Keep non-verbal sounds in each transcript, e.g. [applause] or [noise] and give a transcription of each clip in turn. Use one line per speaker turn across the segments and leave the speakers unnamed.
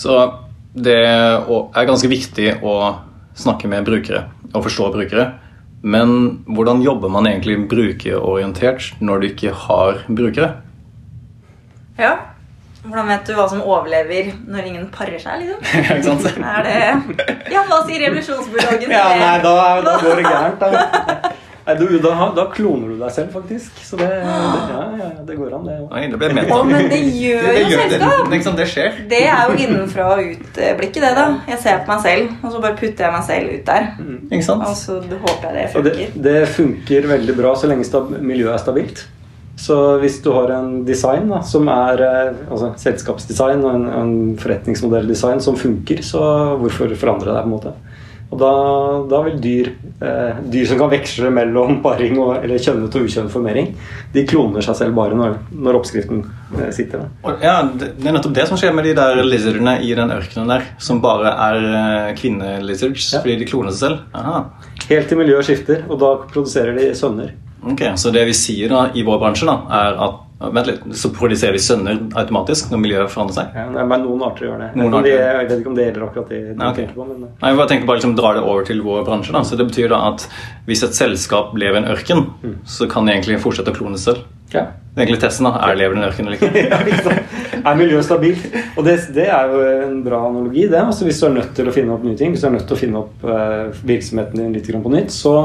Så det er ganske viktig å snakke med brukere og forstå brukere. Men hvordan jobber man egentlig brukerorientert når du ikke har brukere?
Ja. Hvordan vet du hva som overlever når ingen parer seg, liksom? [laughs] Er det Ja, hva sier revolusjonsbiologen?
Ja, nei, da, da går det gærent. Da. [laughs] Nei, du, da, da kloner du deg selv, faktisk. Så det, det, ja, ja, det går an, det òg.
Ja. det ment.
Men det gjør
Det, det,
jo selskap!
det, det skjer.
Det er jo innenfra og ut-blikket, det, da. Jeg ser på meg selv, og så bare putter jeg meg selv ut der.
Ikke sant?
Og så håper jeg det
funker. det, det funker veldig bra så lenge stab miljøet er stabilt. Så hvis du har en design da, som er eh, altså selskapsdesign og en, en forretningsmodelldesign som funker, så hvorfor forandre deg? på en måte? Og da, da vil dyr, eh, dyr som kan veksle mellom paring og, eller kjønnet og ukjønnet formering, de kloner seg selv bare når, når oppskriften eh, sitter der.
Ja, det, det er nettopp det som skjer med de der lizardene i den ørkenen der, som bare er eh, kvinnelizards
Ja.
fordi de kloner seg selv. Aha.
Helt til miljøet skifter, og da produserer de sønner.
Ok, Så det vi sier da i vår bransje, da, er at Vent litt, så produserer vi sønner automatisk når miljøet forandrer seg?
Ja, nei, men noen arter gjør det. Det-
arter.
Jeg vet ikke om det gjelder akkurat det de
Nei, ok.
tenker på. Men,
Nei, jeg bare tenker bare liksom drar det over til vår bransje. da, så Det betyr da at hvis et selskap lever i en ørken, så kan de egentlig fortsette å klone selv.
ja.
Det er egentlig testen da, er lever i en ørken eller ikke. [laughs]
ja, ikke? Er miljøet stabilt? Og det, det er jo en bra analogi. det. Altså Hvis du er nødt til å finne opp nye ting, hvis du er nødt til å finne opp uh, virksomheten din litt på nytt, så,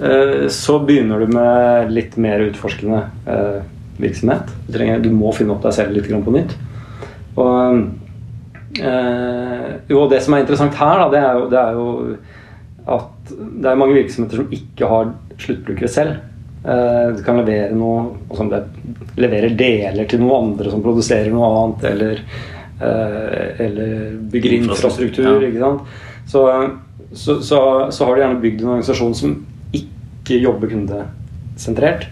uh, så begynner du med litt mer utforskende eh, virksomhet. Du, trenger, du må finne opp deg selv litt grann på nytt. Og eh, jo, det som er interessant her, da, det er, jo, det er jo at det er mange virksomheter som ikke har sluttbrukere selv. Eh, Du kan levere noe altså om det leverer deler til noen andre som produserer noe annet, eller, eh, eller bygger infrastruktur.
Ja.
ikke sant? Så, så, så, så har de gjerne bygd en organisasjon som ikke jobber kundesentrert.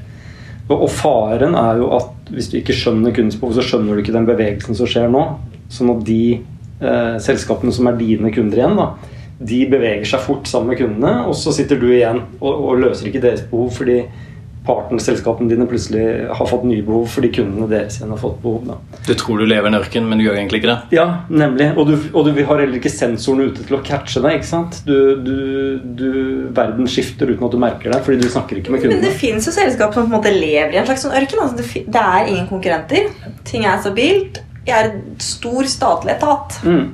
Og, faren er jo at hvis du ikke skjønner kundens behov, så skjønner du ikke den bevegelsen som skjer nå. Sånn at de eh, selskapene som er dine kunder igjen, da, de beveger seg fort sammen med kundene, og så sitter du igjen og, og løser ikke deres behov fordi partnerselskapene dine plutselig har fått nye behov fordi kundene deres igjen har fått behov. Da.
Du tror du lever i en ørken, men du gjør egentlig ikke det.
Ja, nemlig. Og du, og du har heller ikke sensorene ute til å catche deg. ikke sant? Du, du, du, verden skifter uten at du merker det, fordi du snakker ikke med kundene.
Men det fins jo selskap som på en måte lever i en slags sånn ørken. Altså det, det er ingen konkurrenter. Ting er stabilt. Jeg er en stor statlig etat.
Mm.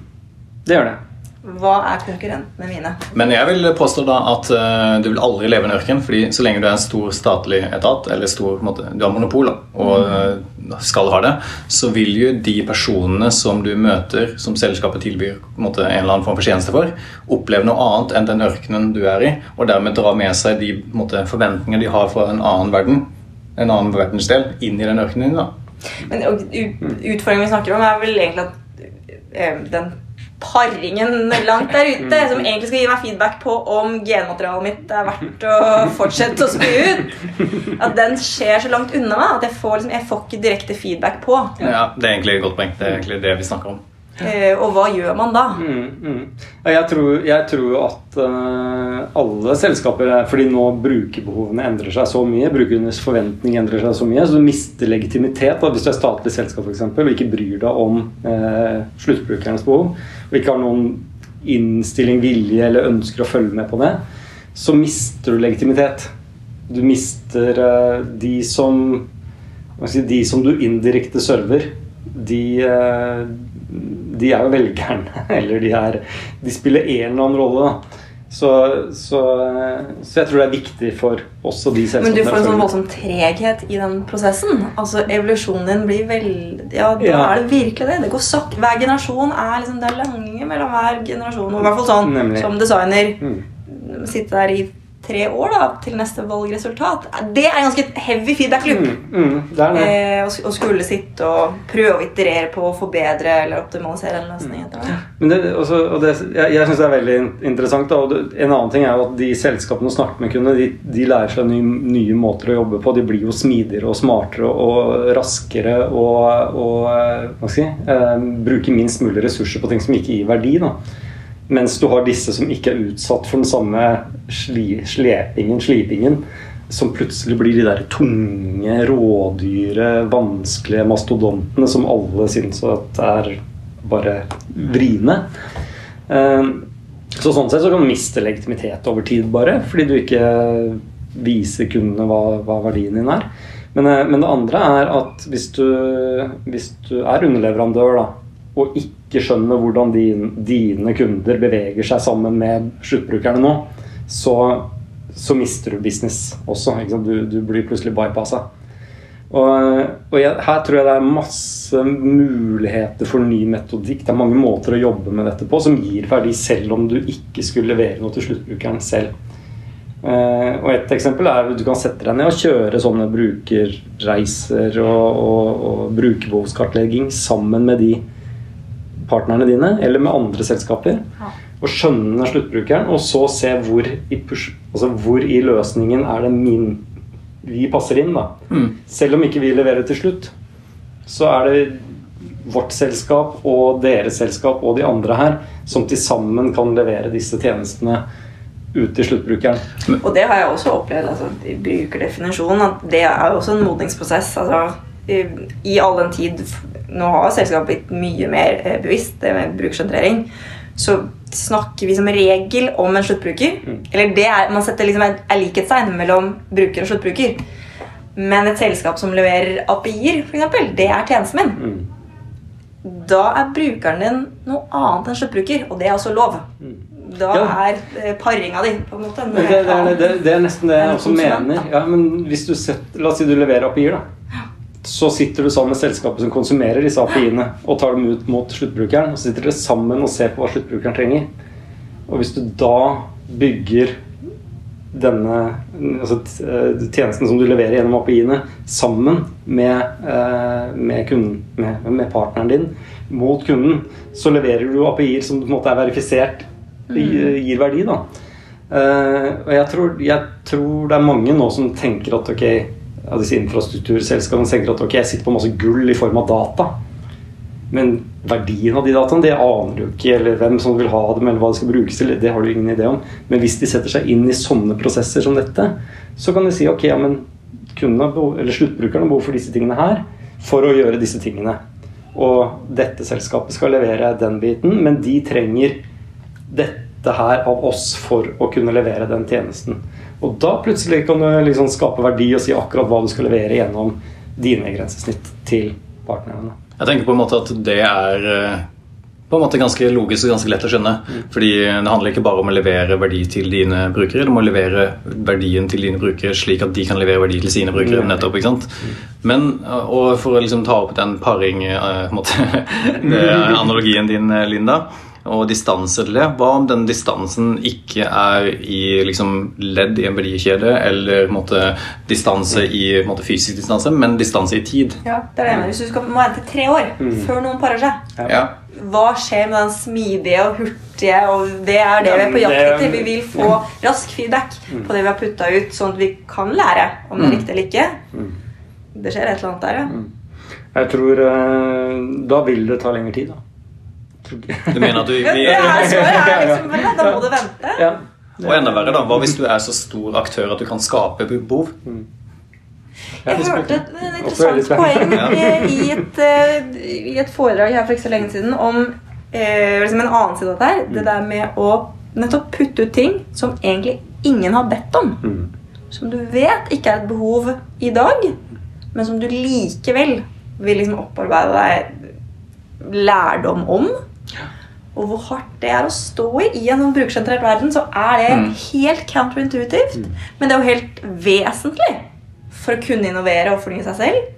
Det gjør det.
Hva er konkurrentene mine?
Men jeg vil påstå da at uh, du vil aldri leve i en ørken, fordi så lenge du er en stor statlig etat, eller stor, måte, du har monopol da, og uh, skal ha det, så vil jo de personene som du møter, som selskapet tilbyr en, måte, en eller annen form for tjeneste for, oppleve noe annet enn den ørkenen du er i, og dermed dra med seg de måte, forventninger de har fra en annen verden, en annen verdensdel, inn i den ørkenen din. da.
Men utfordringen vi snakker om, er vel egentlig at eh, den paringen langt der ute, som egentlig skal gi meg feedback på om genmaterialet mitt er verdt å fortsette å spy ut, at den skjer så langt unna meg at jeg får, liksom, jeg får ikke direkte feedback på.
Ja, Det er egentlig et godt poeng. Det er egentlig det vi snakker om.
Eh, og hva gjør man da?
Mm, mm. Jeg, tror, jeg tror at uh, alle selskaper er- Fordi nå brukerbehovene endrer seg så mye, brukernes forventning endrer seg så mye, så du mister legitimitet da, hvis du er statlig selskap for eksempel, og ikke bryr deg om uh, sluttbrukernes behov, og ikke har noen innstilling, vilje eller ønsker å følge med på det, så mister du legitimitet. Du mister uh, de som si, De som du indirekte server, de, eh, de er jo velgerne. [laughs] Eller de, er, de spiller en eller annen rolle. Så, så, så jeg tror det er viktig for oss og de selskapene
Men du får en sånn voldsom treghet i den prosessen. Altså Evolusjonen din blir veldig Ja, da
Ja.
er det virkelig det. Det går sakte. Hver generasjon er liksom Det er lange mellom hver generasjon. Og i hvert fall sånn
Nemlig.
som designer
Mm.
sitte der i tre år da til neste valgresultat. Det er en ganske heavy feedback loop.
Mm, mm.
Eh, å skulle sitte og prøve å iterere på å forbedre eller optimalisere en løsning. Mm. det.
Men det, også, og det, jeg, jeg synes det er veldig interessant. Da, det, en annen ting er jo at de selskapene som snakker med kundene, de, de lærer seg nye, nye måter å jobbe på. De blir jo smidigere og smartere og raskere og, og eh, hva skal jeg si, eh, bruker minst mulig ressurser på ting som ikke gir verdi. Da. Mens du har disse som ikke er utsatt for den samme sli, slepingen, slipingen, som plutselig blir de der tunge, rådyre, vanskelige mastodontene som alle syns at er bare vriene. Eh, så sånn sett så kan du miste legitimitet over tid, bare fordi du ikke viser kundene hva, hva verdien din er. Men, eh, men, det andre er at hvis du, hvis du er underleverandør da, og ikke skjønner hvordan din, dine kunder beveger seg sammen med sluttbrukerne nå, så, så mister du business også. Du, du, blir plutselig bypassa. Og, og jeg, her tror jeg det er masse muligheter for ny metodikk. Det er mange måter å jobbe med dette på som gir verdi selv om du ikke skulle levere noe til sluttbrukeren selv. Uh, og Et eksempel er at du kan sette deg ned og kjøre sånne brukerreiser og, og, og brukerbehovskartlegging sammen med de partnerne dine eller med andre selskaper. Ja. Og skjønne sluttbrukeren, og så se hvor i, push, altså hvor i løsningen er det min vi passer inn. da. Mm. Selv om ikke vi leverer til slutt, så er det vårt selskap og deres selskap og de andre her som til sammen kan levere disse tjenestene ut til sluttbrukeren.
Og det har jeg også opplevd altså, i brukerdefinisjonen. at Det er jo også en modningsprosess. altså i, i all den tid Nå har selskapet blitt mye mer bevisst bevisst med brukersentrering. Så snakker vi som regel om en sluttbruker. Mm. Eller det er, Man setter liksom en likhetstegn mellom bruker og sluttbruker. Men et selskap som leverer API-er, f.eks., det er tjenesten min. Mm. Da er brukeren din noe annet enn sluttbruker, og det er også lov. Mm. Da ja. er eh, paringa di på en måte
det, det, det, det, er nesten det jeg også mener. Ja, men hvis du setter, La oss si du leverer API-er. da så sitter du sammen med selskapet som konsumerer disse API-ene, og tar dem ut mot sluttbrukeren. Og så sitter dere sammen og ser på hva sluttbrukeren trenger. Og hvis du da bygger denne altså eh, tjenesten som du leverer gjennom API-ene, sammen med, eh, med, kunden, med, med, partneren din mot kunden, så leverer du API-er som på en måte er verifisert, mm. gir verdi. da. Eh, og jeg tror, jeg tror det er mange nå som tenker at ok av disse infrastrukturselskapene tenker at ok, jeg sitter på masse gull i form av data. Men verdien av de dataene det aner du ikke, eller hvem som vil ha dem, eller hva det skal brukes til. Det har du ingen idé om. Men hvis de setter seg inn i sånne prosesser som dette, så kan de si ok, ja, men kundene, eller sluttbrukerne har for disse tingene her for å gjøre disse tingene. Og dette selskapet skal levere den biten, men de trenger dette her av oss for å kunne levere den tjenesten. Og da plutselig kan du liksom skape verdi og si akkurat hva du skal levere gjennom dine grensesnitt til partnerne.
Jeg tenker på en måte at det er eh, på en måte ganske logisk og ganske lett å skjønne. Mm. Fordi det handler ikke bare om å levere verdi til dine brukere, du må levere verdien til dine brukere slik at de kan levere verdi til sine brukere. Mm. nettopp, ikke sant? Mm. Men, og for å liksom ta opp den paring, uh, måte, [laughs] analogien din, Linda og distanse til det. Hva om den distansen ikke er i liksom, ledd i en verdikjede, eller måte, distanse i måte, fysisk distanse, men distanse i tid?
Ja, det er det. Hvis du skal må vente tre år mm. før noen parer seg,
ja.
hva skjer med den smidige og hurtige og Det er det ja, vi er på jakt etter. Vi vil få rask feedback mm. på det vi har putta ut, sånn at vi kan lære om det er mm. riktig eller ikke. Mm. Det skjer et eller annet der, ja.
Jeg tror uh, Da vil det ta lengre tid, da.
Du mener at du vi,
ja, liksom, Da må du vente. Ja.
Og enda verre, da. Hva hvis du er så stor aktør at du kan skape behov?
Mm. Jeg hørte et, et interessant poeng i et, eh, i et, foredrag her for ikke så lenge siden om eh, liksom en annen side av det her. Det mm. der med å nettopp putte ut ting som egentlig ingen har bedt om. Mm. Som du vet ikke er et behov i dag, men som du likevel vil liksom opparbeide deg lærdom om og hvor hardt det er å stå i i en sånn brukersentrert verden, så er det mm. helt counterintuitivt. Mm. Men det er jo helt vesentlig for å kunne innovere og fornye seg selv.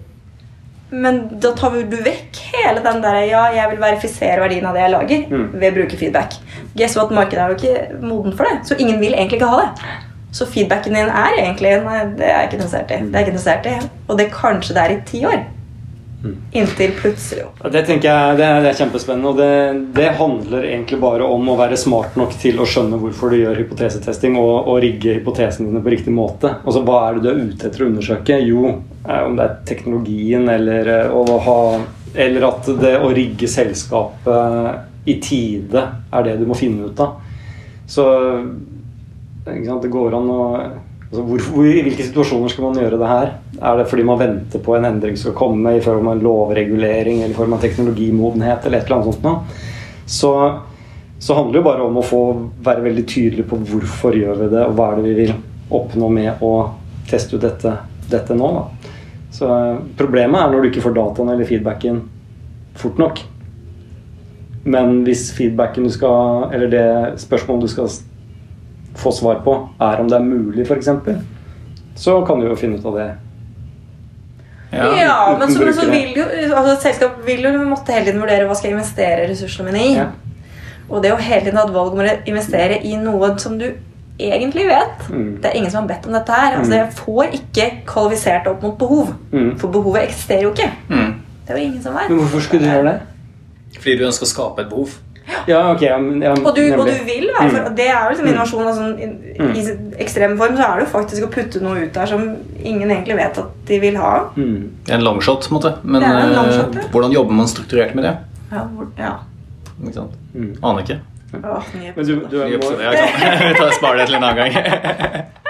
Men da tar du vekk hele den der Ja, jeg vil verifisere verdien av det jeg lager, mm. ved brukerfeedback. Guess what, Markedet er jo ikke moden for det, så ingen vil egentlig ikke ha det. Så feedbacken din er egentlig Nei, det er jeg ikke interessert i. Det er ikke interessert i. Og det kanskje det er i ti år. Inntil plutselig
Det tenker jeg, det er, det er kjempespennende. Og det, det, handler egentlig bare om å være smart nok til å skjønne hvorfor du gjør hypotesetesting, og, og rigge hypotesene dine på riktig måte. Altså, Hva er det du er ute etter å undersøke? Jo, eh, om det er teknologien, eller, å ha, eller at det å rigge selskapet i tide er det du må finne ut av. Så det går an å Altså, hvor, hvor, I hvilke situasjoner skal man gjøre det her? Er det fordi man venter på en endring skal komme i form av en lovregulering eller i form av teknologimodenhet eller et eller annet sånt noe? Så, så handler det jo bare om å få være veldig tydelig på hvorfor gjør vi det, og hva er det vi vil oppnå med å teste ut dette, dette nå. Da. Så Problemet er når du ikke får dataen eller feedbacken fort nok. Men hvis feedbacken du skal, eller det spørsmålet du skal få svar på, er om det er mulig, f.eks., så kan du jo finne ut av det.
Ja,
Ja.
men så, men så vil jo altså, et selskap vil jo måtte hele tiden vurdere hva skal jeg investere ressursene mine i.
Ja.
Og det å hele tiden ha et valg om å investere i noe som du egentlig vet
Mm.
Det er ingen som har bedt om dette her. Altså, jeg får ikke kvalifisert opp mot behov.
Mm.
For behovet eksisterer jo ikke.
Mm.
Det er jo ingen som vet.
Men hvorfor skulle du gjøre det?
Fordi du ønsker å skape et behov. [laughs]
Ja, ok. Ja, men- ja,
Og du, og du vil være for,
Mm.
Det er jo liksom innovasjon. Altså, i, I ekstrem form så er det jo faktisk å putte noe ut der som ingen egentlig vet at de vil ha.
Mm.
Det en longshot, på en måte. Men
en longshot,
eh,
ja.
hvordan jobber man strukturert med det?
Ja, hvor, ja.
Ikke sant?
Mm.
Aner ikke.
Åh, ny
Men du,
episode.
du
Ny
må,
episode. Ja, ikke sant? [laughs] Vi tar sparer det til en annen gang. [laughs]